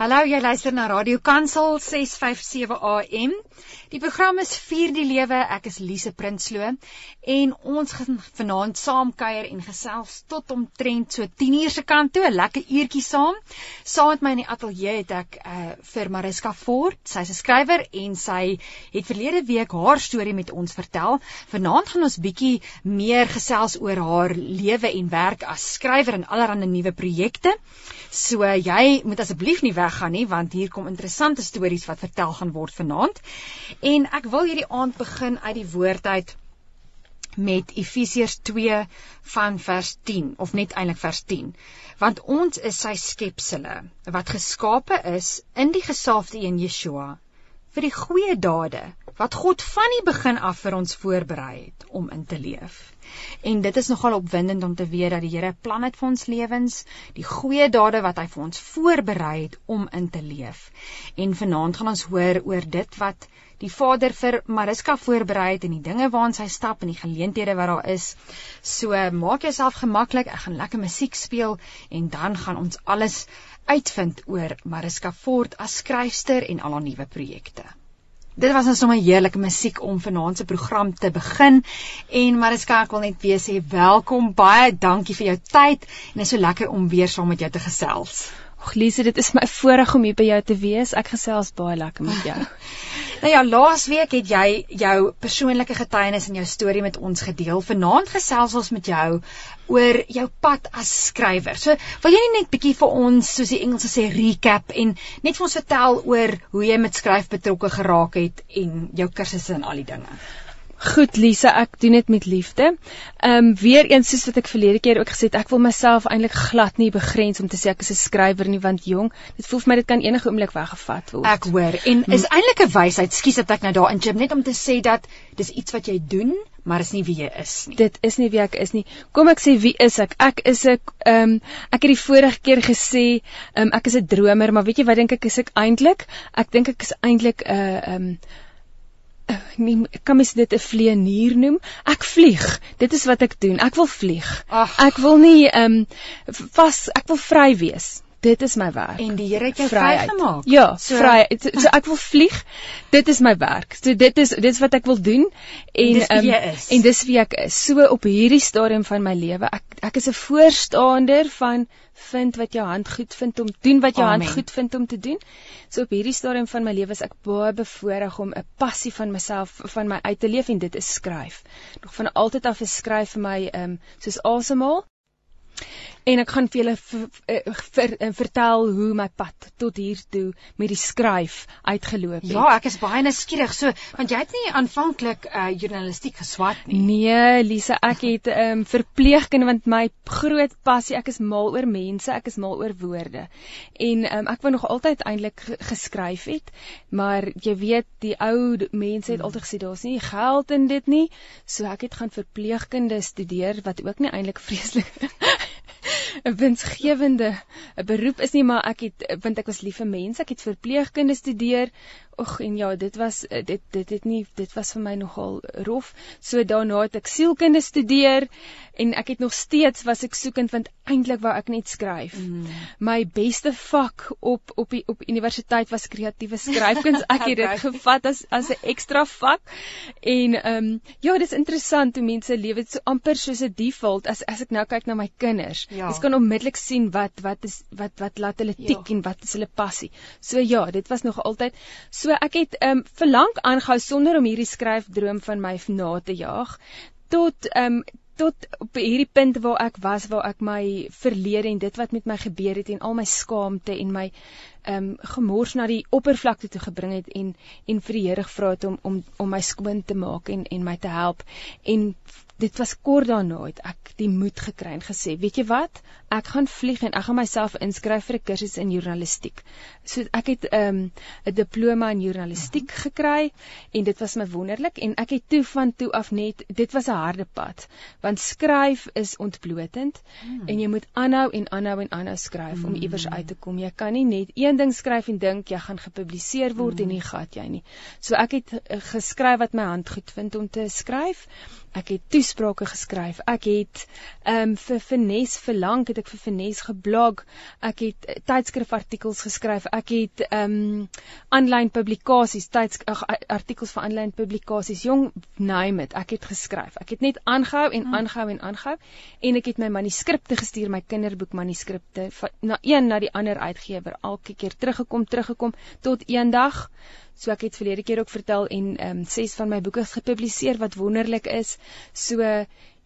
Hallo, jy luister na Radio Kansel 657 AM. Die program is Vier die Lewe. Ek is Lise Prinsloo en ons gaan vanaand saam kuier en gesels tot omtrent so 10:00 se kant toe, 'n lekker uurtjie saam. Saam met my in die ateljee het ek uh, vir Mariska Fort. Sy's 'n skrywer en sy het verlede week haar storie met ons vertel. Vanaand gaan ons bietjie meer gesels oor haar lewe en werk as skrywer en allerlei nuwe projekte. So jy moet asseblief nie weggaan nie want hier kom interessante stories wat vertel gaan word vanaand. En ek wil hierdie aand begin uit die woord uit met Efesiërs 2 van vers 10 of net eintlik vers 10. Want ons is sy skepsele wat geskape is in die gesalfde een Yeshua vir die goeie dade wat God van die begin af vir ons voorberei het om in te leef. En dit is nogal opwindend om te weet dat die Here 'n plan het vir ons lewens, die goeie dade wat hy vir ons voorberei het om in te leef. En vanaand gaan ons hoor oor dit wat die Vader vir Mariska voorberei het en die dinge waaraan sy stap en die geleenthede wat daar is. So maak jouself gemaklik, ek gaan lekker musiek speel en dan gaan ons alles uitvind oor Mariska Fort as skryfster en al haar nuwe projekte. Dit was ons sommer heerlike musiek om vanaand se program te begin. En Mariska, ek wil net weer sê welkom. Baie dankie vir jou tyd en dit is so lekker om weer saam met jou te gesels. Ag Lise, dit is my voorreg om hier by jou te wees. Ek gesels baie lekker met jou. nou ja, laasweek het jy jou persoonlike getuienis en jou storie met ons gedeel. Vanaand gesels ons met jou oor jou pad as skrywer. So, wil jy net bietjie vir ons, soos die Engelse sê, recap en net vir ons vertel oor hoe jy met skryf betrokke geraak het en jou kursusse en al die dinge? Goed Lisa, ek doen dit met liefde. Ehm um, weer eens soos wat ek verlede keer ook gesê het, ek wil myself eintlik glad nie begrens om te sê ek is 'n skrywer nie want jong, dit voel vir my dit kan enige oomblik weggevat word. Ek hoor. En is eintlik 'n wysheid, skus dat ek nou daar in chip net om te sê dat dis iets wat jy doen, maar is nie wie jy is nie. Dit is nie wie ek is nie. Kom ek sê wie is ek? Ek is 'n ehm um, ek het die vorige keer gesê, ehm um, ek is 'n dromer, maar weet jy wat dink ek is ek eintlik? Ek dink ek is eintlik 'n uh, ehm um, nie kan mens dit 'n vlieënier noem? Ek vlieg. Dit is wat ek doen. Ek wil vlieg. Ach. Ek wil nie ehm um, vas ek wil vry wees. Dit is my werk. En die Here het jou vrygemaak. Ja, so, vry. So, so ek wil vlieg. Dit is my werk. So dit is dit is wat ek wil doen en dis wie um, jy is. En dis wie ek is. So op hierdie stadium van my lewe, ek ek is 'n voorstander van vind wat jou hand goed vind om doen wat jou Amen. hand goed vind om te doen. So op hierdie stadium van my lewe is ek baie bevoorreg om 'n passie van myself van my uit te leef en dit is skryf. Nog van altyd af is skryf vir my ehm um, soos asemhaal en ek gaan vir julle ver, ver, vertel hoe my pad tot hier toe met die skryf uitgeloop het. Ja, ek is baie nuuskierig. So, want jy het nie aanvanklik uh, journalistiek geswat nie. Nee, Lise, ek het ehm um, verpleegkunde want my groot passie, ek is mal oor mense, ek is mal oor woorde. En ehm um, ek wou nog altyd eintlik geskryf het, maar jy weet, die ou mense het hmm. altyd gesê daar's nie geld in dit nie. So ek het gaan verpleegkunde studeer wat ook nie eintlik vreeslik 'n winsgewende 'n beroep is nie, maar ek het want ek was lief vir mense, ek het verpleegkunde studeer. Ag en ja, dit was dit dit het nie dit was vir my nogal rof. So daarna het ek sielkunde studeer en ek het nog steeds was ek soekend want eintlik wou ek net skryf. Mm. My beste vak op op die op universiteit was kreatiewe skryfkuns. Ek het dit gevat as as 'n ekstra vak. En ehm um, ja, dis interessant hoe mense lewe so amper soos 'n default as as ek nou kyk na my kinders. Ja. Jy kan onmiddellik sien wat wat is wat wat laat hulle tik ja. en wat is hulle passie. So ja, dit was nog altyd so ek het ehm um, verlang aangehou sonder om hierdie skryfdroom van my na te jaag tot ehm um, tot op hierdie punt waar ek was waar ek my verlede en dit wat met my gebeur het en al my skaamte en my um, gemors na die oppervlakte toe gebring het en en vir die Here gevra het om om om my skoon te maak en en my te help en dit was kort daarna het ek die moed gekry en gesê, weet jy wat? Ek gaan vlieg en ek gaan myself inskryf vir 'n kursus in journalistiek. So ek het 'n um, 'n diploma in journalistiek gekry en dit was my wonderlik en ek het toe van toe af net dit was 'n harde pad want skryf is ontblotend hmm. en jy moet aanhou en aanhou en aanhou skryf hmm. om iewers uit te kom. Jy kan nie net een ding skryf en dink jy gaan gepubliseer word hmm. en nie gat jy nie. So ek het uh, geskryf wat my hand goed vind om te skryf Ek het toesprake geskryf. Ek het ehm um, vir Finesse verlang het ek vir Finesse geblog. Ek het uh, tydskrifartikels geskryf. Ek het ehm um, aanlyn publikasies, tyds ag artikels vir aanlyn publikasies. Jong, name it. Ek het geskryf. Ek het net aangehou en hmm. aangehou en aangehou en ek het my manuskripte gestuur, my kinderboek manuskripte na een na die ander uitgewer. Elke keer teruggekom, teruggekom tot eendag So ek het verlede keer ook vertel en ehm um, ses van my boeke gepubliseer wat wonderlik is. So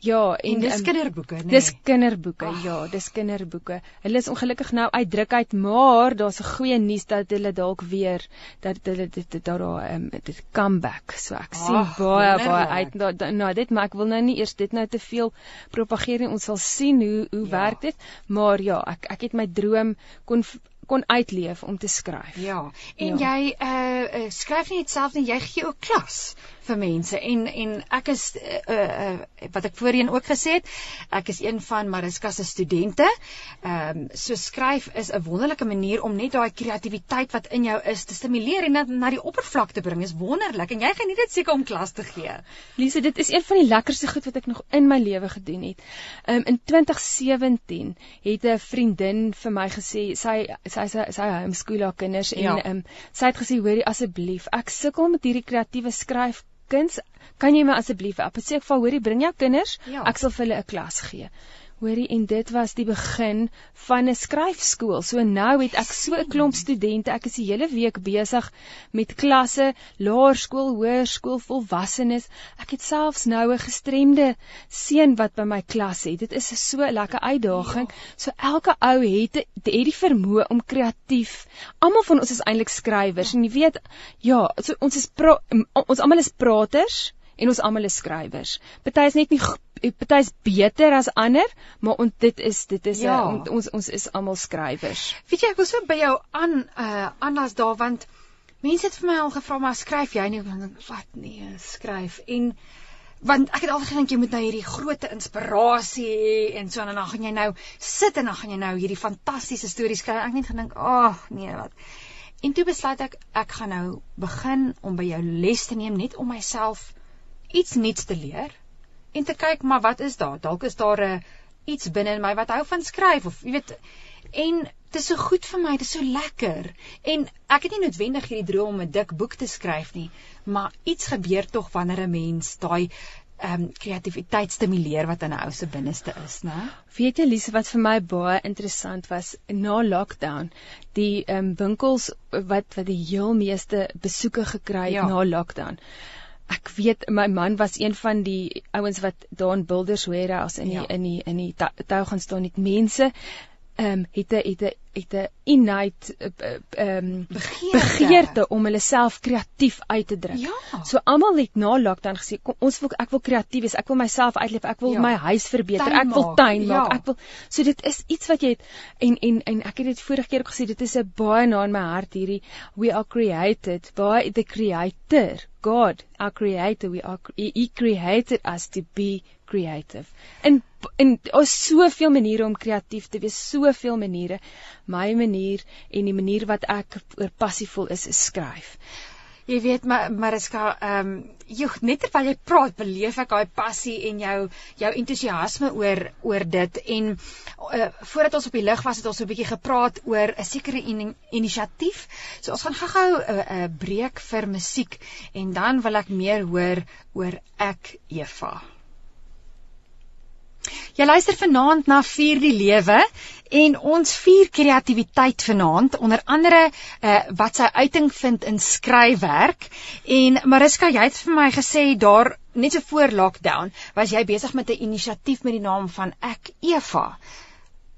ja, en, en dis um, kinderboeke, nee. Dis kinderboeke, oh. ja, dis kinderboeke. Hulle is ongelukkig nou uit druk uit, maar daar's 'n goeie nuus dat hulle dalk weer dat hulle dit dit daar ehm dit comeback. So ek oh, sien baie baie uit na nou, nou dit, maar ek wil nou nie eers dit nou te veel propageer nie. Ons sal sien hoe hoe ja. werk dit. Maar ja, ek ek het my droom kon kon uitleef om te skryf. Ja. En ja. jy uh, skryf nie net self nie, jy gee ook klas vir mense en en ek is uh, uh wat ek voorheen ook gesê het, ek is een van Mariska se studente. Ehm um, so skryf is 'n wonderlike manier om net daai kreatiwiteit wat in jou is te stimuleer en na, na die oppervlak te bring. Is wonderlik en jy geniet dit seker om klas te gee. Lise, dit is een van die lekkerste goed wat ek nog in my lewe gedoen het. Ehm um, in 2017 het 'n vriendin vir my gesê sy sy sy, sy homeschool haar kinders en ja. ehm ja. um, sy het gesê hoorie asseblief, ek sukkel met hierdie kreatiewe skryf kuns, kan jy my asseblief op sê ek val hoorie bring jou kinders, ja. ek sal vir hulle 'n klas gee. Hoorie en dit was die begin van 'n skryfskool. So nou het ek so 'n klomp studente. Ek is die hele week besig met klasse, laerskool, hoërskool, volwassenes. Ek het selfs nou 'n gestremde seun wat by my klas het. Dit is so 'n lekker uitdaging. Ja. So elke ou het het die vermoë om kreatief. Almal van ons is eintlik skrywers ja. en jy weet, ja, so ons is ons almal is praters en ons almal is skrywers. Party is net nie party is beter as ander, maar on, dit is dit is ja. a, ons ons is almal skrywers. Weet jy ek wil so by jou aan uh aanlas daar want mense het vir my al gevra maar skryf jy nie wat nee skryf en want ek het altyd gedink jy moet nou hierdie groot inspirasie hê en so en dan gaan jy nou sit en dan gaan jy nou hierdie fantastiese stories skryf. Ek het net gedink, "Ag, oh, nee, wat." En toe besluit ek ek gaan nou begin om by jou les te neem net om myself iets nuuts te leer en te kyk maar wat is daar? Dalk is daar 'n uh, iets binne in my wat hou van skryf of jy weet en dit is so goed vir my, dit is so lekker. En ek het nie noodwendig hierdie droom om 'n dik boek te skryf nie, maar iets gebeur tog wanneer 'n mens daai ehm um, kreatiwiteit stimuleer wat in 'n ou se binneste is, né? Weet jy Lise wat vir my baie interessant was na lockdown, die ehm um, winkels wat wat die heel meeste besoeke gekry het ja. na lockdown ek weet my man was een van die ouens wat daar in Builders Warehouse in die, ja. in die in die tou gaan staan met mense ehm um, het 'n het 'n het 'n innate ehm um, begeerte. begeerte om hulle self kreatief uit te druk. Ja. So almal het na lockdown gesê kom ons wil ek wil kreatief wees, ek wil myself uitleef, ek wil ja. my huis verbeter, tuin ek wil tuin maak, ja. ek wil so dit is iets wat jy het en en en ek het dit vorige keer ook gesê dit is 'n baie na in my hart hierdie we are created by the creator God our creator we are he created us to be creative. En en daar's soveel maniere om kreatief te wees, soveel maniere. My manier en die manier wat ek oor passievol is, is skryf. Jy weet maar Mariska, ehm um, jy net terwyl jy praat, beleef ek daai passie en jou jou entoesiasme oor oor dit en uh, voordat ons op die lig was het ons so 'n bietjie gepraat oor 'n sekere in, inisiatief. So ons gaan gou-gou 'n uh, uh, breek vir musiek en dan wil ek meer hoor oor ek Eva. Jy luister vanaand na Vier die Lewe en ons vier kreatiwiteit vanaand onder andere uh, wat sy uiting vind in skryfwerk en Mariska jy het vir my gesê daar net so voor lockdown was jy besig met 'n inisiatief met die naam van Ek Eva.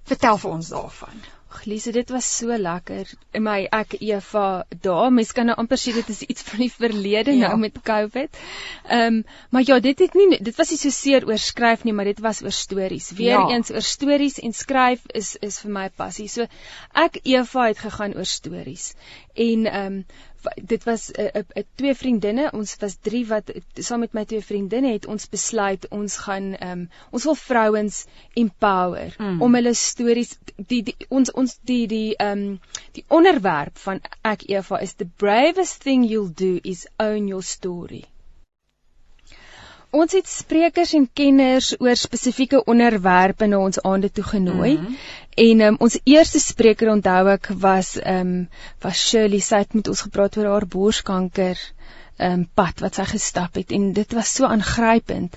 Vertel vir ons daarvan. Lise, dit was so lekker. In my ek Eva daar, mens kan nou amper sê dit is iets van die verlede ja. nou met COVID. Ehm, um, maar ja, dit het nie dit was nie so seer oor skryf nie, maar dit was oor stories. Weereens ja. oor stories en skryf is is vir my passie. So ek Eva het gegaan oor stories. En ehm um, dit was 'n uh, uh, uh, twee vriendinne, ons was 3 wat saam met my twee vriendinne het ons besluit ons gaan um, ons wil vrouens empower mm. om hulle stories die, die ons ons die die ehm um, die onderwerp van ek Eva is the bravest thing you'll do is own your story. Ons het sprekers en kenners oor spesifieke onderwerpe na ons aande toe genooi. Mm -hmm. En um, ons eerste spreker onthou ek was ehm um, was Shirley sy het met ons gepraat oor haar borskanker um, pad wat sy gestap het en dit was so aangrypend.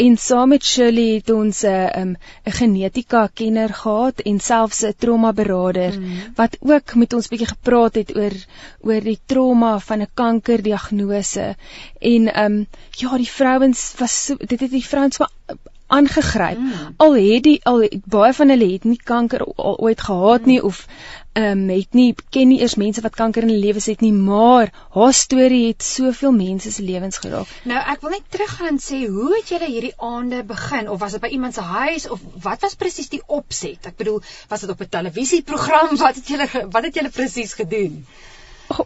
En saam met Shirley het ons 'n uh, um, 'n genetika kenner gehad en selfs 'n trauma beraader mm. wat ook met ons bietjie gepraat het oor oor die trauma van 'n kankerdiagnose. En um, ja, die vrouens was so, dit het die vrouens so aangegryp. Mm. Al het die al het, baie van hulle het nie kanker al ooit gehad mm. nie of ehm um, het nie ken nie eers mense wat kanker in hulle lewens het nie, maar haar storie het soveel mense se lewens geraak. Nou ek wil net teruggaan en sê hoe het julle hierdie aande begin of was dit by iemand se huis of wat was presies die opset? Ek bedoel, was dit op 'n televisieprogram? Wat het julle wat het julle presies gedoen?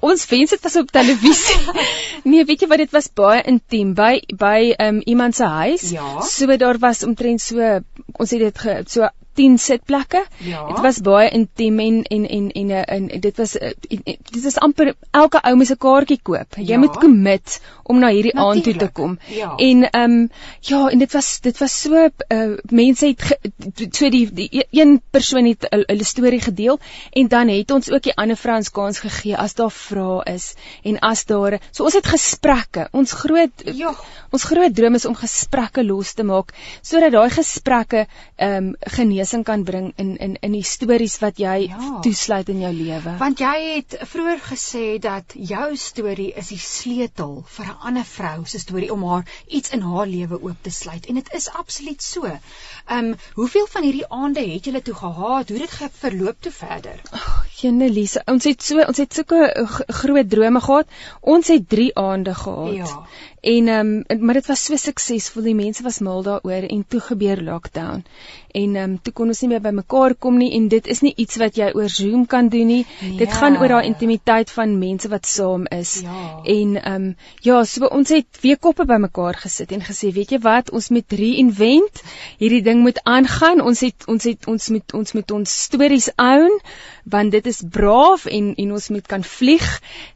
Ons wens dit was op televisie. nee, weet jy wat dit was baie intiem by by um, iemand se huis. Ja. So daar was omtrent so ons het dit ge, so 10 sitplekke. Ja. Dit was baie intiem en en en en en, en dit was eh, dit is amper elke ou moet 'n kaartjie koop. Jy ja. moet commit om na hierdie aand toe te kom. Ja. En ehm um, ja, en dit was dit was so uh, mense het ge, so die die e, een persoon het 'n storie gedeel en dan het ons ook die ander vrouens kans gegee as daar vrae is en as daar so ons het gesprekke. Ons groot ja. ons groot droom is om gesprekke los te maak sodat daai gesprekke ehm um, genees genesing kan bring in in in die stories wat jy ja. toesluit in jou lewe. Want jy het vroeër gesê dat jou storie is die sleutel vir 'n ander vrou se storie om haar iets in haar lewe oop te sluit en dit is absoluut so. Ehm um, hoeveel van hierdie aande het julle toe gehad? Hoe het dit verloop toe verder? Oh, Jenelise, ons het so ons het sulke groot drome gehad. Ons het 3 aande gehad. Ja. En ehm um, maar dit was so suksesvol. Die mense was mal daaroor en toe gebeur lockdown. En ehm um, toe kon ons nie meer by mekaar kom nie en dit is nie iets wat jy oor Zoom kan doen nie. Ja. Dit gaan oor daai intimiteit van mense wat saam is. Ja. En ehm um, ja, so ons het weer koppe bymekaar gesit en gesê, weet jy wat, ons moet reinvent. Hierdie ding moet aangaan. Ons het ons het ons moet ons moet ons stories own want dit is braaf en en ons moet kan vlieg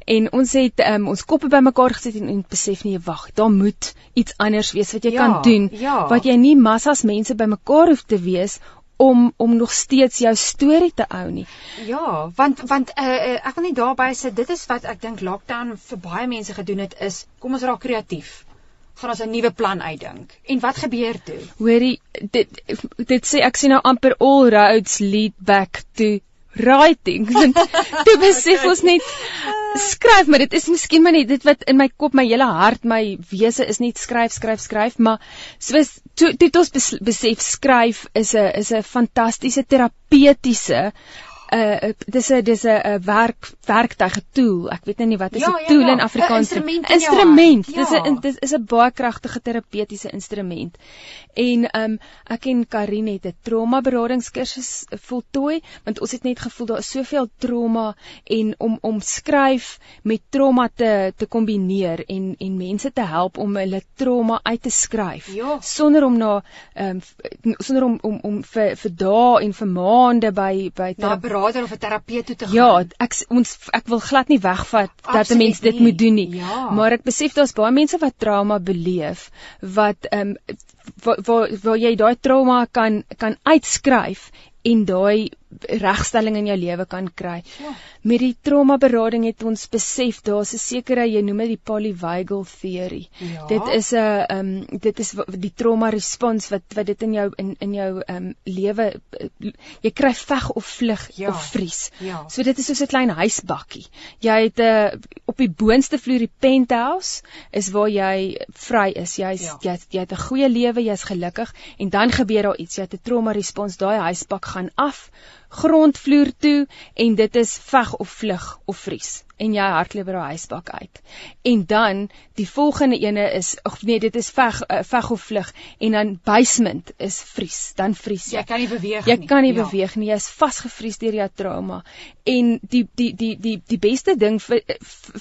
en ons het um, ons koppe bymekaar gesit en, en besef nee wag daar moet iets anders wees wat jy ja, kan doen ja. wat jy nie massas mense bymekaar hoef te wees om om nog steeds jou storie te hou nie. Ja, want want uh, uh, ek wil net daarby sê dit is wat ek dink lockdown vir baie mense gedoen het is kom ons raak kreatief gaan ons 'n nuwe plan uitdink. En wat gebeur toe? Hoorie, dit dit sê ek sien nou amper all roads lead back to writing toe besef ons net skryf maar dit is miskien maar net dit wat in my kop my hele hart my wese is net skryf skryf skryf maar soos toe toe ons besef skryf is 'n is 'n fantastiese terapeutiese uh dis 'n dis 'n uh, werk werktuig tool. Ek weet nou nie wat is 'n ja, ja, tool ja, in Afrikaans. Instrument. Instrument. Dis ja. 'n dis is 'n baie kragtige terapeutiese instrument. En um ek en Karin het 'n trauma beradingskursus voltooi want ons het net gevoel daar is soveel trauma en om om skryf met trauma te te kombineer en en mense te help om hulle trauma uit te skryf ja. sonder om na um sonder om om om vir vir dae en vir maande by by berader of 'n terapeut toe te ja, gaan. Ja, ek ons ek wil glad nie wegvat dat 'n mens dit nie. moet doen nie. Ja. Maar ek besef daar's baie mense wat trauma beleef wat ehm um, waar waar jy daai trauma kan kan uitskryf en daai regstelling in jou lewe kan kry. Ja. Met die trauma berading het ons besef daar's 'n sekere jy noem dit die polyvagal theory. Ja. Dit is 'n ehm um, dit is die trauma respons wat wat dit in jou in in jou ehm um, lewe jy kry veg of vlug ja. of vries. Ja. So dit is soos 'n klein huisbakkie. Jy het 'n uh, op die boonste vloer die penthouse is waar jy vry is. Jy's ja. jy, jy het 'n goeie lewe, jy's gelukkig en dan gebeur daar iets. Jy het 'n trauma respons, daai huisbak gaan af grondvloer toe en dit is veg of vlug of vries en jy hardloop by daai huisbak uit. En dan die volgende ene is of nee, dit is veg uh, veg of vlug en dan basement is vries, dan vries jy. Jy kan nie beweeg jy nie. Jy kan nie ja. beweeg nie. Jy's vasgevries deur jou trauma. En die die die die die beste ding vir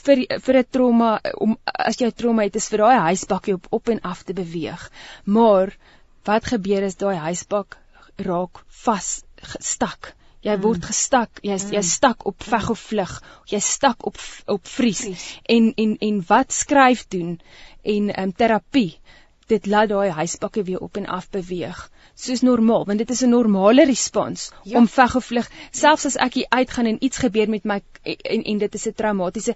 vir vir 'n trauma om as jy 'n trauma het is vir daai huisbakkie op op en af te beweeg. Maar wat gebeur is daai huisbak raak vas gestak. Jy mm. word gestak, jy's mm. jy stak op veg of vlug, jy stak op op vries. vries. En en en wat skryf doen en um, terapie dit laat daai huispakkie weer op en af beweeg soos normaal want dit is 'n normale respons ja. om veg of vlug selfs as ek hier uitgaan en iets gebeur met my en en dit is 'n traumatiese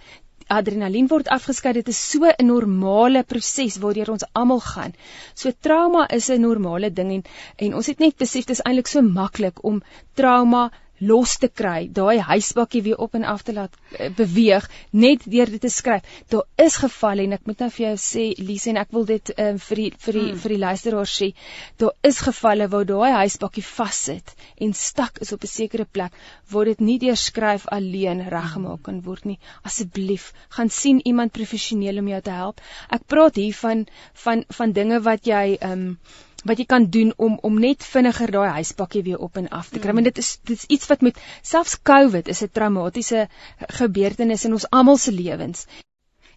adrenalien word afgeskei. Dit is so 'n normale proses waardeur ons almal gaan. So trauma is 'n normale ding en en ons het net besef dit is eintlik so maklik om trauma los te kry, daai huisbakkie weer op en af te laat uh, beweeg net deur dit te skryf. Daar is gevalle en ek moet nou vir jou sê Lise en ek wil dit um, vir die vir die hmm. vir die luisteraars sê, daar is gevalle waar daai huisbakkie vassit en stak is op 'n sekere plek waar dit nie deur skryf alleen reggemaak kan word nie. Asseblief, gaan sien iemand professioneel om jou te help. Ek praat hier van van van dinge wat jy ehm um, wat jy kan doen om om net vinniger daai huispakkie weer op en af te kry. Mm. Want dit is dit is iets wat met selfs COVID is 'n traumatiese gebeurtenis in ons almal se lewens.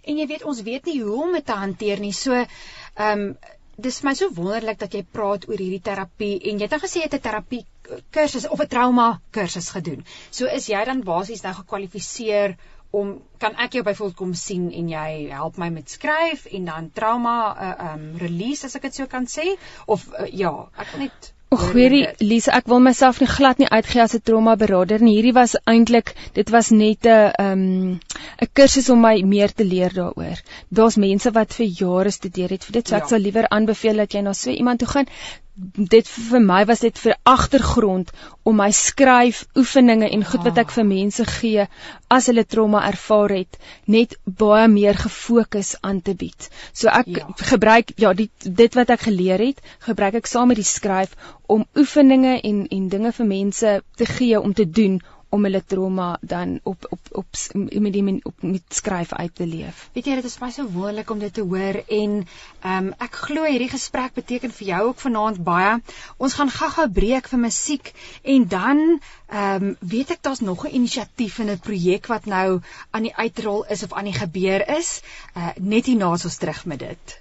En jy weet ons weet nie hoe om dit te hanteer nie. So ehm um, dis vir my so wonderlik dat jy praat oor hierdie terapie en jy het dan gesê jy het 'n terapie kursus of 'n trauma kursus gedoen. So is jy dan basies nou gekwalifiseer om kan ek jou byvoorbeeld kom sien en jy help my met skryf en dan trauma uh, um release as ek dit so kan sê? Of uh, ja ek wil net Och hoorie Lise ek wil myself nie glad nie uitgee as 'n trauma beraader nie. Hierdie was eintlik dit was net 'n um 'n kursus om my meer te leer daaroor. Daar's mense wat vir jare studeer het. Vir dit so ek ja. sal liewer aanbeveel dat jy na so iemand toe gaan dit vir my was dit vir agtergrond om my skryf oefeninge en goed wat ek vir mense gee as hulle trauma ervaar het net baie meer gefokus aan te bied. So ek ja. gebruik ja die dit wat ek geleer het, gebruik ek saam met die skryf om oefeninge en en dinge vir mense te gee om te doen om hulle trauma dan op op op met die op met skryf uit te leef. Weet jy dit is baie so wonderlik om dit te hoor en ehm um, ek glo hierdie gesprek beteken vir jou ook vanaand baie. Ons gaan gou-gou breek vir musiek en dan ehm um, weet ek daar's nog 'n inisiatief en 'n projek wat nou aan die uitrol is of aan die gebeur is. Uh net hierna is ons terug met dit.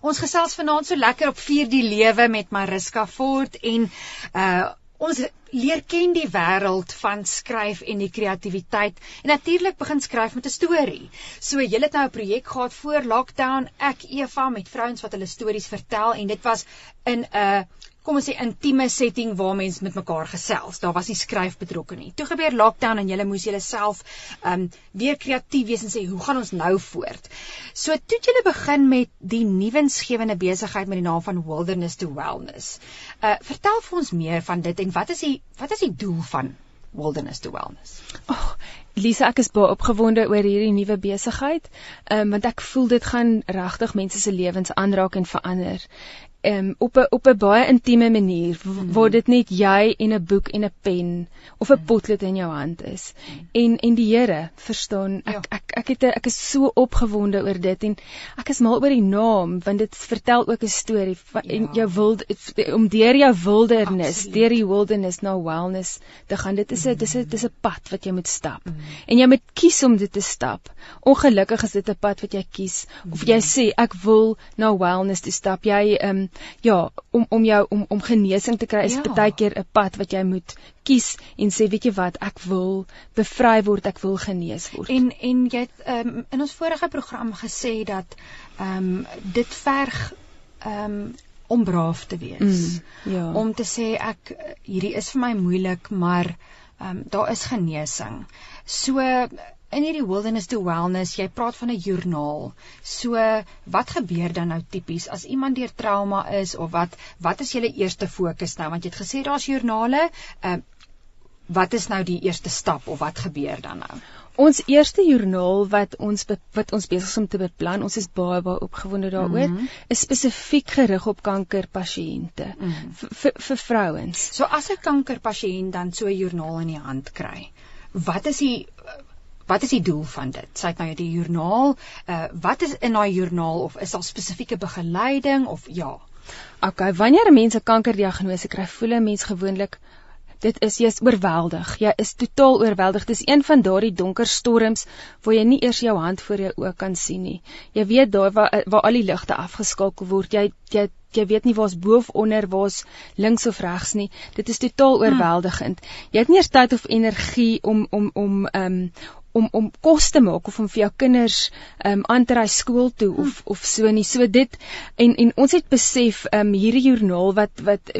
Ons gesels vanaand so lekker op 4 die lewe met Mariska Fort en uh ons leer ken die wêreld van skryf en die kreatiwiteit en natuurlik begin skryf met 'n storie. So jy het nou 'n projek gehad voor lockdown, ek Eva met vrouens wat hulle stories vertel en dit was in 'n kom ons sê intieme setting waar mense met mekaar gesels. Daar was nie skryf betrokke nie. Toe gebeur lockdown en julle moes julleself ehm um, weer kreatief wees en sê hoe gaan ons nou voort? So toe het julle begin met die nuwensgewende besigheid met die naam van Wilderness to Wellness. Uh vertel vir ons meer van dit en wat is die wat is die doel van Wilderness to Wellness? Oh, Lisa, ek is baie opgewonde oor hierdie nuwe besigheid. Um, want ek voel dit gaan regtig mense se lewens aanraak en verander um, op 'n op 'n baie intieme manier mm. waar dit net jy en 'n boek en 'n pen of 'n mm. potlood in jou hand is. Mm. En en die Here, verstaan, ek, ja. ek ek ek het a, ek is so opgewonde oor dit en ek is mal oor die naam want dit vertel ook 'n storie van ja. en jou wil om deur jou wildernis, deur die wilderness na wellness te gaan. Dit is 'n dis 'n dis 'n pad wat jy moet stap. Mm. En jy moet kies om dit te stap. Ongelukkig is dit 'n pad wat jy kies of jy mm. sê ek wil na wellness te stap. Jy ehm um, ja, om om jou om om genesing te kry is ja. baie keer 'n pad wat jy moet kies en sê weet jy wat, ek wil bevry word, ek wil genees word. En en jy het um, in ons vorige program gesê dat ehm um, dit verg ehm um, om braaf te wees. Mm, ja. Om te sê ek hierdie is vir my moeilik, maar ehm um, daar is genesing. So in hierdie wilderness to wellness, jy praat van 'n joernaal. So wat gebeur dan nou tipies as iemand deur trauma is of wat wat is julle eerste fokus nou want jy het gesê daar's joernale. Ehm uh, wat is nou die eerste stap of wat gebeur dan nou? Ons eerste joernaal wat ons wat ons besig is om te beplan, ons is baie baie opgewonde daaroor, mm -hmm. is spesifiek gerig op kankerpasiënte mm -hmm. vir vir vrouens. So as 'n kankerpasiënt dan so 'n joernaal in die hand kry, wat is die wat is die doel van dit? Sy het nou die joernaal, uh wat is in daai joernaal of is daar spesifieke begeleiding of ja? OK, wanneer 'n mens 'n kankerdiagnose kry, voel 'n mens gewoonlik dit is jy's oorweldig. Jy is totaal oorweldig. Dis een van daardie donker storms waar jy nie eers jou hand voor jou oë kan sien nie. Jy weet daar waar waar al die ligte afgeskakel word, jy jy jy weet nie waar's bo of onder, waar's links of regs nie. Dit is totaal hmm. oorweldigend. Jy het nie eers tyd of energie om om om ehm um, om om kos te maak of om vir jou kinders ehm um, aan te ry skool toe of hmm. of so nie. So dit en en ons het besef ehm um, hierdie joernaal wat wat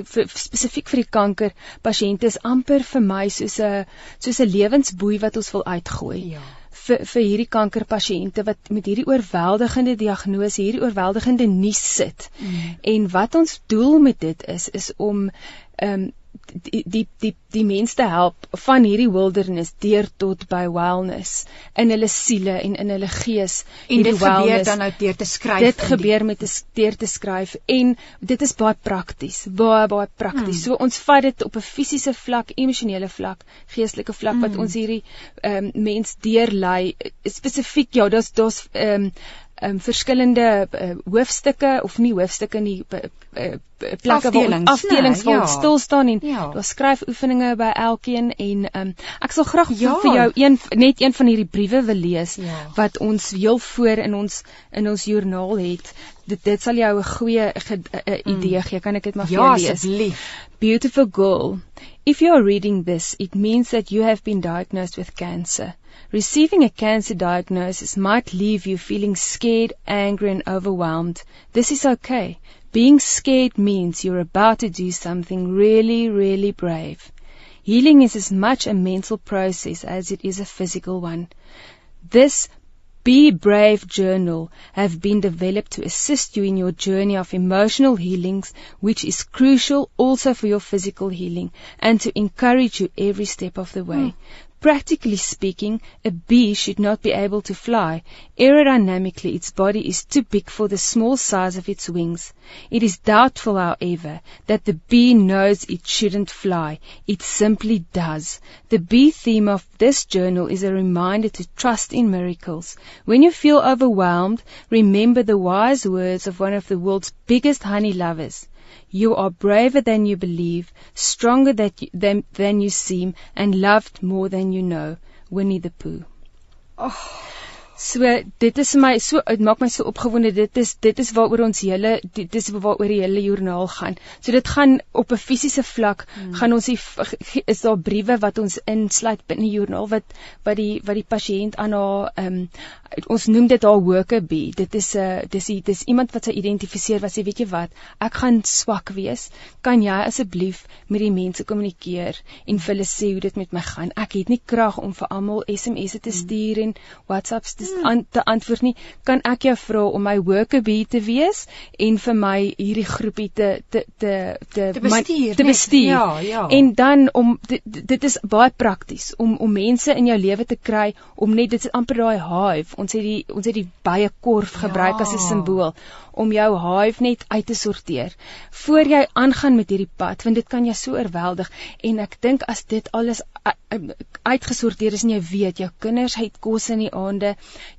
spesifiek vir die kanker pasiënte is amper vir my soos 'n soos 'n lewensboei wat ons wil uitgooi. Ja vir vir hierdie kankerpasiënte wat met hierdie oorweldigende diagnose, hierdie oorweldigende nuus sit. Mm. En wat ons doel met dit is is om ehm um, die die die die mense te help van hierdie wilderness deur tot by wellness in hulle siele en in hulle gees en dit gebeur dan nou deur te skryf dit gebeur met 'n deur te skryf en dit is baie prakties baie baie prakties hmm. so ons vat dit op 'n fisiese vlak emosionele vlak geestelike vlak hmm. wat ons hierdie um, mens deurlei spesifiek ja daar's daar's ehm um, um, verskillende uh, hoofstukke of nie hoofstukke nie uh, uh, plekke waar afdelings nee, waar ja. stil staan en ja. daar skryf oefeninge by elkeen en um, ek sal graag ja. vir jou een net een van hierdie briewe wil lees ja. wat ons heel voor in ons in ons joernaal het dit dit sal jou 'n goeie uh, idee mm. gee kan ek dit maar ja, vir jou lees asseblief beautiful girl if you are reading this it means that you have been diagnosed with cancer Receiving a cancer diagnosis might leave you feeling scared, angry, and overwhelmed. This is okay. Being scared means you're about to do something really, really brave. Healing is as much a mental process as it is a physical one. This Be Brave journal have been developed to assist you in your journey of emotional healings, which is crucial also for your physical healing and to encourage you every step of the way. Mm. Practically speaking, a bee should not be able to fly. Aerodynamically, its body is too big for the small size of its wings. It is doubtful, however, that the bee knows it shouldn't fly. It simply does. The bee theme of this journal is a reminder to trust in miracles. When you feel overwhelmed, remember the wise words of one of the world's biggest honey lovers. You are braver than you believe, stronger you, than, than you seem, and loved more than you know. Winnie the Pooh. Oh. So dit is vir my so dit maak my so opgewonde. Dit is dit is waaroor ons hele dit is waaroor die hele joernaal gaan. So dit gaan op 'n fisiese vlak hmm. gaan ons die, is daar briewe wat ons insluit binne die joernaal wat wat die wat die pasiënt aan haar ehm um, ons noem dit haar workerbee. Dit is 'n uh, dis die, dis iemand wat sy identifiseer wat sê weet jy wat, ek gaan swak wees. Kan jy asseblief met die mense kommunikeer en vir hulle sê hoe dit met my gaan? Ek het nie krag om vir almal SMS'e te hmm. stuur en WhatsApps te aan te antwoord nie, kan ek jou vra om my workerbee te wees en vir my hierdie groepie te te te te te bestuur. My, te bestuur. Ja, ja. En dan om dit, dit is baie prakties om om mense in jou lewe te kry om net dit is amper daai hive. Ons het die ons het die baie korf gebruik ja. as 'n simbool om jou hive net uit te sorteer voor jy aangaan met hierdie pad want dit kan jou so oorweldig en ek dink as dit alles uitgesorteer is en jy weet jou kinders het kos in die aande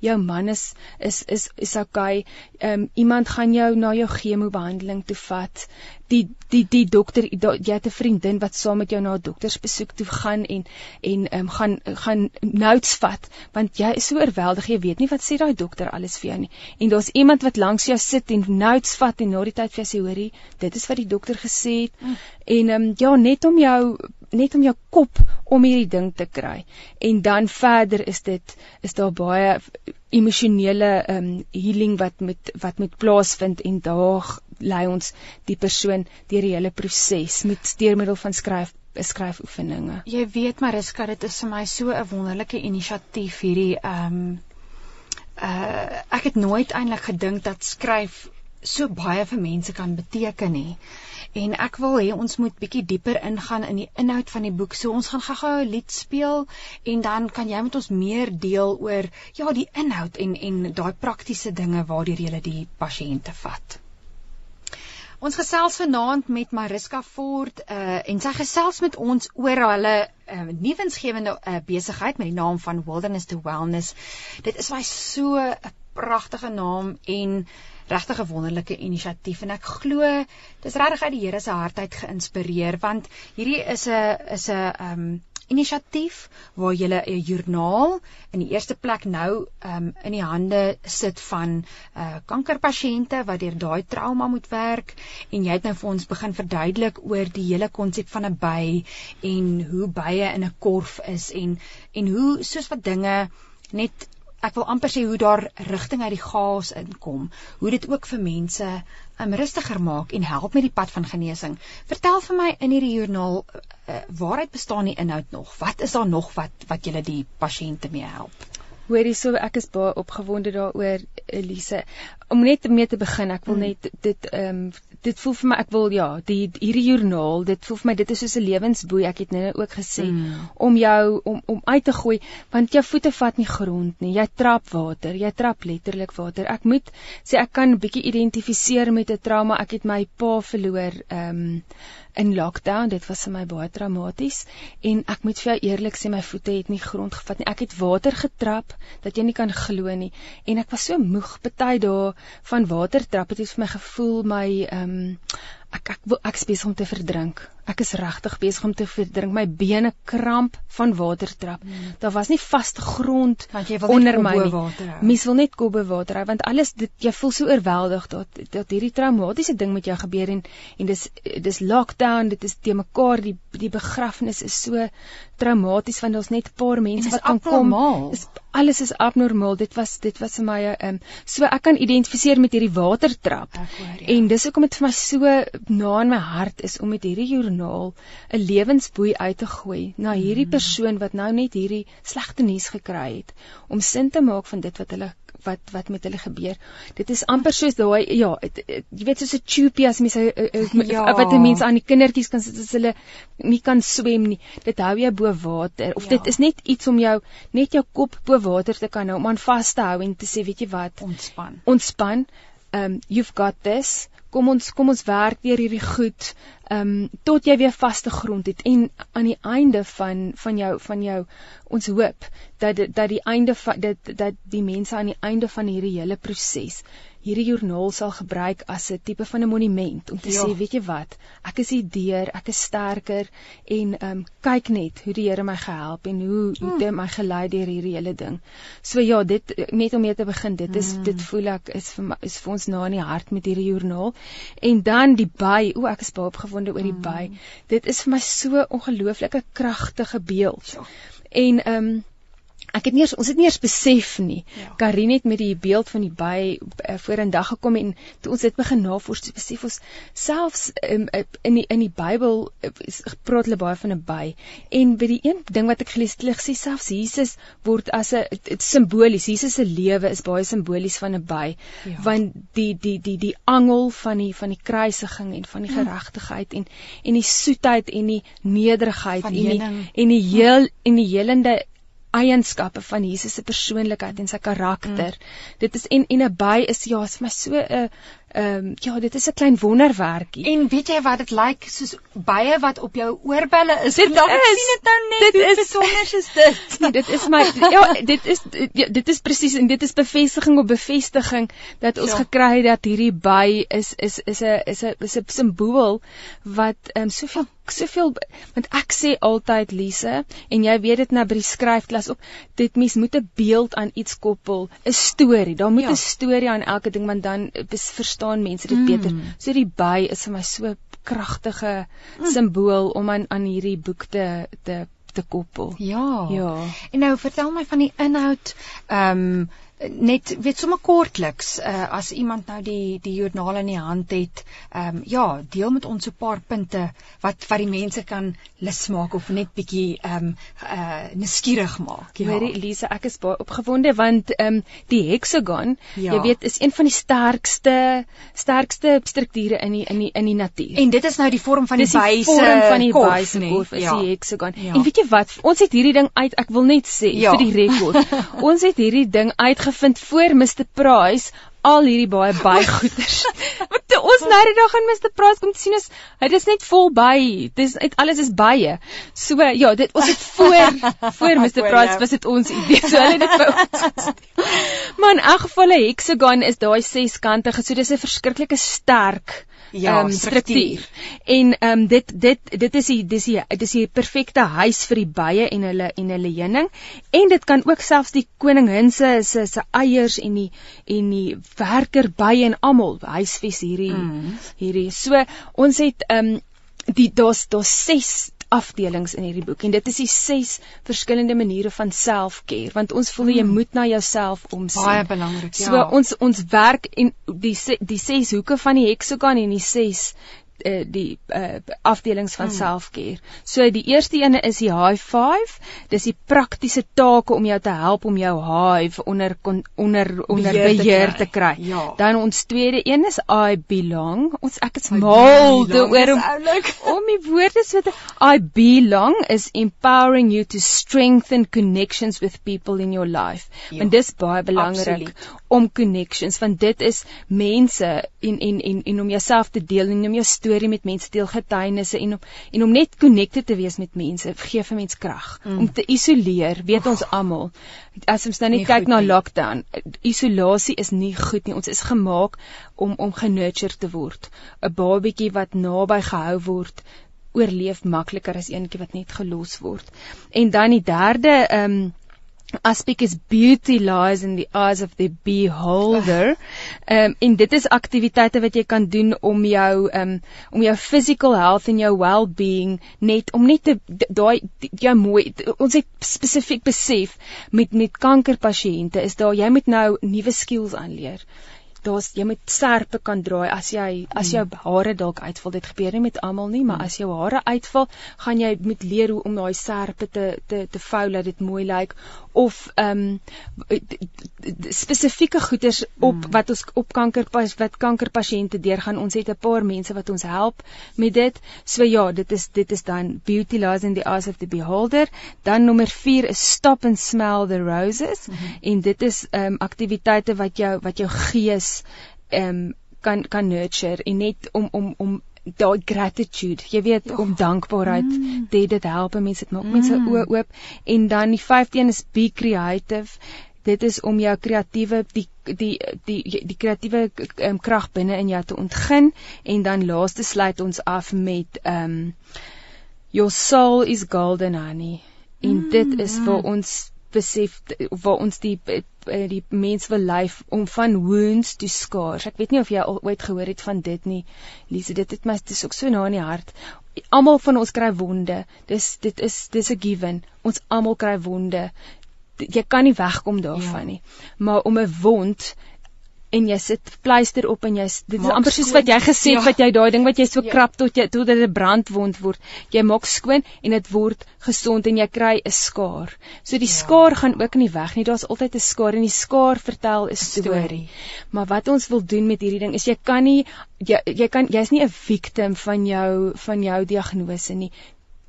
jou man is is is is okay um, iemand gaan jou na jou chemo behandeling toe vat. Die die die dokter jy het 'n vriendin wat saam met jou na 'n doktersbesoek toe gaan en en ehm um, gaan gaan notes vat want jy is so oorweldig jy weet nie wat sê daai dokter alles vir jou nie. En daar's iemand wat langs jou sit en notes vat en na die tyd vir jou sê hoorie dit is wat die dokter gesê het. Mm. en ehm um, ja net om jou net om jou kop om hierdie ding te kry en dan verder is dit is daar baie emosionele ehm um, healing wat met wat met plaasvind en daar lei ons die persoon deur die hele proses met steurmiddel van skryf beskryf oefeninge. Jy weet Mariska, dit is vir my so 'n wonderlike inisiatief hierdie ehm um, uh ek het nooit eintlik gedink dat skryf so baie vir mense kan beteken nie. En ek wil hê ons moet bietjie dieper ingaan in die inhoud van die boek. So ons gaan gou-gou 'n lied speel en dan kan jy met ons meer deel oor ja, die inhoud en en daai praktiese dinge waardeur jy die pasiënte vat. Ons gesels vanaand met Mariska Ford uh en sy gesels met ons oor hulle uh, nuwensgewende uh, besigheid met die naam van Wilderness to Wellness. Dit is my so 'n pragtige naam en regtig 'n wonderlike inisiatief en ek glo dis regtig uit die Here se hart uit geïnspireer want hierdie is 'n is 'n um inisiatief waar jy 'n joernaal in die eerste plek nou um, in die hande sit van uh, kankerpasiënte wat deur daai trauma moet werk en jy het nou vir ons begin verduidelik oor die hele konsep van 'n by en hoe bye in 'n korf is en en hoe soos wat dinge net ek wil amper sê hoe daar rigting uit die chaos inkom, hoe dit ook vir mense um, rustiger maak en help met die pad van genesing. Vertel vir my in hierdie joernaal uh, waaruit bestaan die inhoud nog? Wat is daar nog wat wat julle die pasiënte mee help? Hoorie so ek is baie opgewonde daaroor Elise. Om net mee te begin, ek wil hmm. net dit ehm um, dit voel vir my ek wil ja, die hierdie joernaal, dit voel vir my dit is soos 'n lewensboei. Ek het nou ook gesê mm. om jou om om uit te gooi want jou voete vat nie grond nie. Jy trap water, jy trap letterlik water. Ek moet sê ek kan 'n bietjie identifiseer met 'n trauma. Ek het my pa verloor ehm um, in lockdown. Dit was vir my baie traumaties en ek moet vir jou eerlik sê my voete het nie grond gevat nie. Ek het water getrap dat jy nie kan glo nie en ek was so moeg party dae van water trap. Dit het vir my gevoel my ehm um, ek ek wil ek besig om te verdrink. Ek is regtig besig om te verdrink. My bene kramp van watertrap. Hmm. Daar was nie vaste grond onder my nie. Mens wil net kop bo water hou want alles dit jy voel so oorweldig dat dat hierdie traumatiese ding met jou gebeur en en dis dis lockdown, dit is te mekaar die die begrafnis is so traumaties want daar's net 'n paar mense wat kan kom. Dis alles is abnormaal. Dit was dit was vir my 'n um, so ek kan identifiseer met hierdie watertrap. Hoor, ja. En dis hoekom dit vir my so na in my hart is om met hierdie joernaal 'n lewensboei uit te gooi na hierdie mm. persoon wat nou net hierdie slegte nuus gekry het om sin te maak van dit wat hulle wat wat met hulle gebeur. Dit is amper soos daai ja, het, het, jy weet soos 'n tube as mens ja. wat 'n mens aan die kindertjies kan sit as hulle nie kan swem nie. Dit hou jou bo water of ja. dit is net iets om jou net jou kop bo water te kan hou om aan vas te hou en te sê weet jy wat? Ontspan. Ontspan. Um you've got this. Kom ons kom ons werk deur hierdie goed um tot jy weer vaste grond het. En aan die einde van van jou van jou ons hoop dat dat die einde van dit dat die mense aan die einde van hierdie hele proses hierdie joernaal sal gebruik as 'n tipe van 'n monument om te ja. sê, weet jy wat, ek is hierdeur, ek is sterker en ehm um, kyk net hoe die Here my gehelp en hoe hoe hmm. dit my gelei deur hierdie hele ding. So ja, dit net om mee te begin, dit is hmm. dit voel ek is vir my, is vir ons na in die hart met hierdie joernaal. En dan die by, o ek is baie opgewonde oor die hmm. by. Dit is vir my so ongelooflike kragtige beeld. Ja. En ehm um, ek het nie eers ons het nie eers besef nie. Ja. Karin het met die beeld van die by uh, voor in dag gekom en toe ons dit begin navors besef ons selfs um, in die in die Bybel uh, praat hulle baie van 'n by en by die een ding wat ek gelees het, sê selfs Jesus word as 'n simbolies. Jesus se lewe is baie simbolies van 'n by ja. want die die die die angel van die van die kruisiging en van die hm. geregtigheid en en die soetheid en die nederigheid en die en die heel en die helende eienskappe van Jesus se persoonlikheid en sy karakter. Mm. Dit is en en 'n by is ja, is vir my so 'n uh, ehm um, ja, dit is 'n klein wonderwerkie. En weet jy wat dit lyk like, soos baie wat op jou oorbelle is. Dit is, sien dit nou net dit hoe besonder is dit. Nee, dit is my ja, dit is ja, dit is presies en dit is bevestiging op bevestiging dat ons ja. gekry het dat hierdie by is is is 'n is 'n is 'n simbool wat ehm um, soveel soveel want ek sê altyd Lise en jy weet dit nou by die skryfklas ook dit mens moet 'n beeld aan iets koppel 'n storie daar moet 'n ja. storie aan elke ding want dan verstaan verstaan mense dit mm. beter. So die by is vir my so kragtige mm. simbool om aan aan hierdie boek te te te koppel. Ja. Ja. En nou vertel my van die inhoud. Ehm um, net weet sommer kortliks uh, as iemand nou die die joernaal in die hand het ehm um, ja deel met ons 'n paar punte wat wat die mense kan lus maak of net bietjie ehm um, uh nuuskierig maak ja Hoorie Elise ek is baie opgewonde want ehm um, die hexagon ja. jy weet is een van die sterkste sterkste strukture in die in die in die natuur en dit is nou die vorm van die buise vorm van die buise korf is ja. die hexagon ja. en weet jy wat ons het hierdie ding uit ek wil net sê ja. vir die rekord ons het hierdie ding uit uitgevind voor Mr Price al hierdie baie baie goeders. Wat ons nou die dag in Mr Price kom sien is dit is net vol by. Dis net alles is baie. So ja, dit ons het voor voor Mr Price was dit ons idee. So hulle dit vir ons. Maar in elk geval 'n hexagon is daai seskantige, so dis 'n verskriklike sterk Ja, um, struktuur. struktuur. En ehm um, dit dit dit is die dis die dis die perfekte huis vir die bye en hulle en hulle heuning en dit kan ook selfs die koningin se se se eiers en die en die werker bye en almal huisves hierdie Mm. hierdie. So ons het ehm um, die daar's daar's ses afdelings in hierdie boek en dit is die ses verskillende maniere van self-care want ons voel jy moet na jouself omsien. Baie belangrik, ja. So ons ons werk en die die ses hoeke van die hexagon en die ses uh, die uh, afdelings van Hmm. self-care. So die eerste ene is die high five. Dis die praktiese take om jou te help om jou hive onder kon, onder onder Beheer te beheer kry. te kry. Ja. Dan ons tweede een is I belong. Ons ek is mal oor om om die woorde so te I belong is empowering you to strengthen connections with people in your life. Ja, Want dis baie belangrik absoluut. Om connections want dit is mense en en en en om jouself te deel en om jou storie met mense deel getuienisse en om en om net connected te wees met mense gee vir mens krag. Mm. Om te isoleer, weet ons almal. As ons nou net Nie kyk na nie. lockdown, isolasie is nie goed nie. Ons is gemaak om om genurture te word. 'n Babietjie wat naby gehou word oorleef makliker as eentjie wat net gelos word. En dan die derde ehm um, aspek is beauty lies in the eyes of the beholder. Ehm um, en dit is aktiwiteite wat jy kan doen om jou ehm um, om jou physical health en jou well-being net om net te daai jou mooi ons het spesifiek besef met met kankerpasiënte is daar jy moet nou nuwe skills aanleer. Daar's jy moet serpe kan draai. As jy as jou hare dalk uitval. Dit gebeur nie met almal nie, maar as jou hare uitval, gaan jy moet leer hoe om daai serpe te te te vou dat dit mooi lyk. Of ehm um, spesifieke goeders op Mm. wat ons op kanker wat kankerpasiënte deurgaan. Ons het 'n paar mense wat ons help met dit. So ja, dit is dit is dan beauty lies in the eyes of the beholder. Dan nommer 4 is stop and smell the roses Mhm. en dit is ehm um, aktiwiteite wat jou wat jou gees ehm um, kan kan nurture en net om om om daai gratitude, jy weet, Ja. om dankbaarheid Mm. dit dit help mense dit maak mense Mm. oë oop en dan die vyfde een is be creative dit is om jou kreatiewe die die die die kreatiewe um, krag binne in jou te ontgin en dan laaste sluit ons af met um your soul is golden honey en Mm, dit is waar mm. ons besef waar ons die die mens wil lyf om van wounds to scars. Ek weet nie of jy al ooit gehoor het van dit nie. Lise, dit het my dit is ook so na in die hart. Almal van ons kry wonde. Dis dit is dis 'n given. Ons almal kry wonde. Jy kan nie wegkom daarvan Ja. nie. Maar om 'n wond en jy sit pleister op en jy dit is Maak amper soos wat jy gesê het Ja. wat jy daai ding wat jy so Ja. krap tot jy tot dit 'n brandwond word. Jy maak skoon en dit word gesond en jy kry 'n skaar. So die Ja. skaar gaan ook nie weg nie. Daar's altyd 'n skaar en die skaar vertel 'n storie. storie. Maar wat ons wil doen met hierdie ding is jy kan nie jy jy kan jy's nie 'n victim van jou van jou diagnose nie.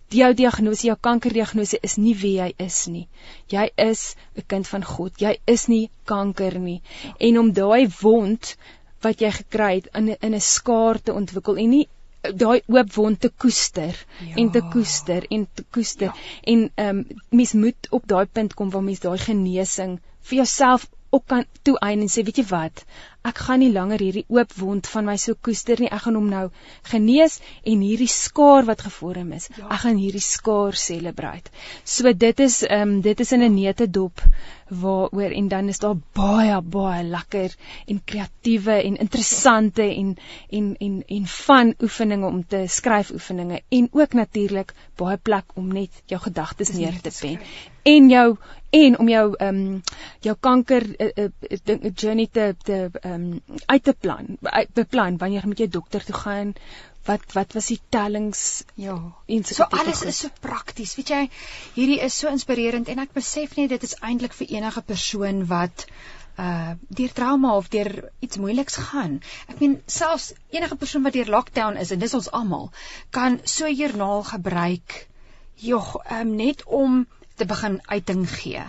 Jou diagnose, jou kankerdiagnose is nie wie jy is nie. Jy is 'n kind van God. Jy is nie kanker nie. En om daai wond wat jy gekry het in in 'n skaar te ontwikkel en nie daai oop wond te koester Ja. en te koester en te koester Ja. en ehm um, mens moet op daai punt kom waar mens daai genesing vir jouself ook kan toeëien en sê weet jy wat ek gaan nie langer hierdie oop wond van my so koester nie. Ek gaan hom nou genees en hierdie skaar wat gevorm is Ja. ek gaan hierdie skaar celebrate. So dit is ehm um, dit is in 'n neutedop waaroor en dan is daar baie baie lekker en kreatiewe en interessante en en en en van oefeninge om te skryf oefeninge en ook natuurlik baie plek om net jou gedagtes neer te pen en jou en om jou ehm um, jou kanker uh, uh, journey te te ehm um, uit te plan uit, beplan wanneer jy met jou dokter toe gaan wat wat was die tellings Ja. en So alles goed. is so prakties. Weet jy, hierdie is so inspirerend en ek besef net dit is eintlik vir enige persoon wat uh deur trauma of deur iets moeiliks gaan. Ek meen selfs enige persoon wat deur lockdown is en dis ons almal, kan so joernaal gebruik. Jog, um, net om te begin uiting gee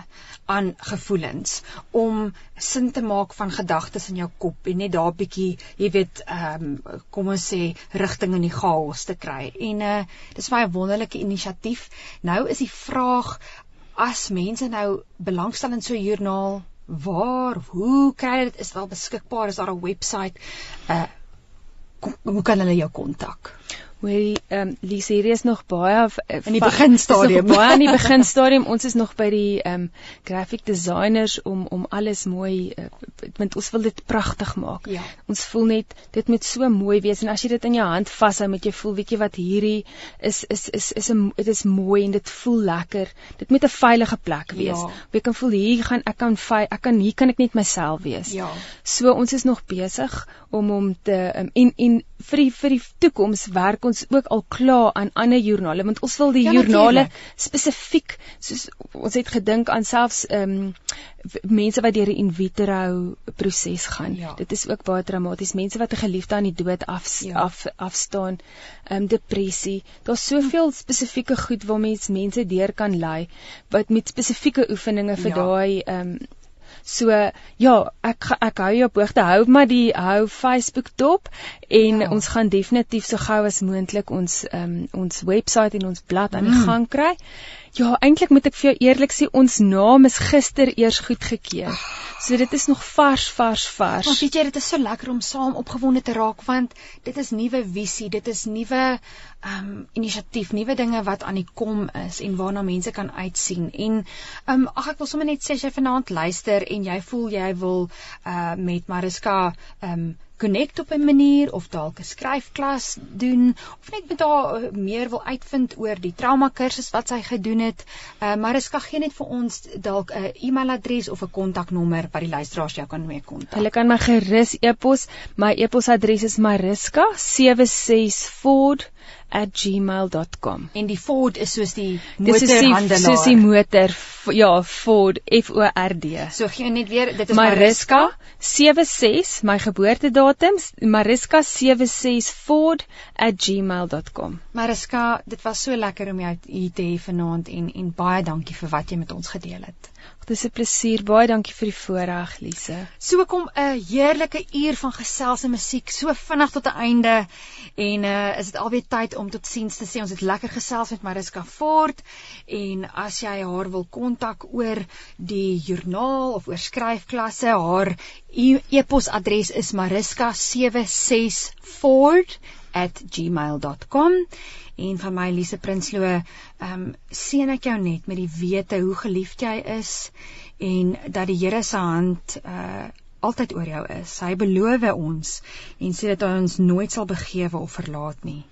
aan gevoelens om sin te maak van gedagtes in jou kop en net daar bietjie, jy weet, ehm um, kom ons sê rigting in die chaos te kry. En uh dis vir my 'n wonderlike inisiatief. Nou is die vraag as mense nou belangstel in so 'n joernaal, waar, hoe kry dit? Is al beskikbaar? Is daar 'n webwerf? Uh hoe kan hulle jou kontak? Hoorie, ehm um, Lise, hier is nog baie uh, in die beginstadium. Baie in die beginstadium. ons is nog by die ehm um, graphic designers om om alles mooi uh, want ons wil dit pragtig maak. Ja. Ons voel net dit moet so mooi wees en as jy dit in jou hand vashou met jy voel, weet jy wat hierdie is is is is 'n dit is mooi en dit voel lekker. Dit moet 'n veilige plek wees. Ja. Jy kan voel hier gaan ek kan ek kan hier kan ek net myself wees. Ja. So ons is nog besig om om te um, en en vir die vir die toekoms werk ons ook al klaar aan ander joernale want ons wil die ja, joernale spesifiek soos ons het gedink aan selfs ehm um, mense wat deur die in vitro proses gaan. Ja. Dit is ook baie dramaties. Mense wat 'n geliefde aan die dood af ja. af afstaan. Ehm um, depressie. Daar's soveel spesifieke goed waar mens mense deur kan lei wat met spesifieke oefeninge vir ja. daai ehm um, So ja, ek ek hou jou op hoogte. Hou maar die hou Facebook dop en ja. ons gaan definitief so gou as moontlik ons um, ons webwerf en ons blad aan die mm. gang kry. Ja, eintlik moet ek vir jou eerlik sê ons naam is gister eers goedgekeur. So dit is nog vars, vars, vars. Maar weet jy, dit is so lekker om saam opgewonde te raak want dit is nuwe visie, dit is nuwe ehm um, inisiatief, nuwe dinge wat aan die kom is en waarna mense kan uitsien. En ehm um, ag ek wil sommer net sê as jy vanaand luister en jy voel jy wil uh met Mariska ehm um, connect op 'n manier of dalk 'n skryfklas doen of net met haar eh, meer wil uitvind oor die trauma kursus wat sy gedoen het. Uh, maar ek skag gee net vir ons dalk 'n e-mailadres of 'n kontaknommer wat die luisteraars jou kan mee kontak. Hulle kan my gerus e-pos. My e-posadres is mariska76ford@ @gmail.com. En die Ford is soos die motorhandelaar. Soos die motor ja, Ford F O R D. So gee net weer, dit is Mariska 76, my geboortedatum, Mariska 76 Ford @gmail.com. Mariska, dit was so lekker om jou hier te hê vanaand en en baie dankie vir wat jy met ons gedeel het. Dis 'n plesier. Baie dankie vir die voorreg, Lise. So kom 'n heerlike uur van gesels en musiek so vinnig tot 'n einde en uh is dit alweer tyd om totsiens te sê. Ons het lekker gesels met Mariska Fort en as jy haar wil kontak oor die joernaal of oor skryfklasse, haar e-posadres is mariska76fort@gmail.com en van my Elise Prinsloo, ehm um, seën ek jou net met die wete hoe geliefd jy is en dat die Here se hand uh altyd oor jou is. Hy beloof ons en sê dat hy ons nooit sal begewe of verlaat nie.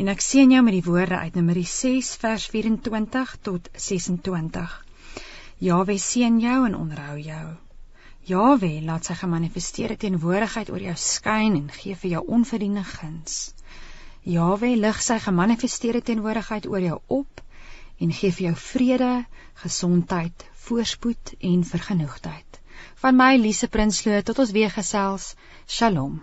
En ek seën jou met die woorde uit Numeri 6 vers 24 tot 26. Jaweh seën jou en onderhou jou. Jaweh laat sy gemanifesteerde teenwoordigheid oor jou skyn en gee vir jou onverdiende guns. Jawe lig sy gemanifesteerde teenwoordigheid oor jou op en gee vir jou vrede, gesondheid, voorspoed en vergenoegdheid. Van my Lise Prinsloo tot ons weer gesels. Shalom.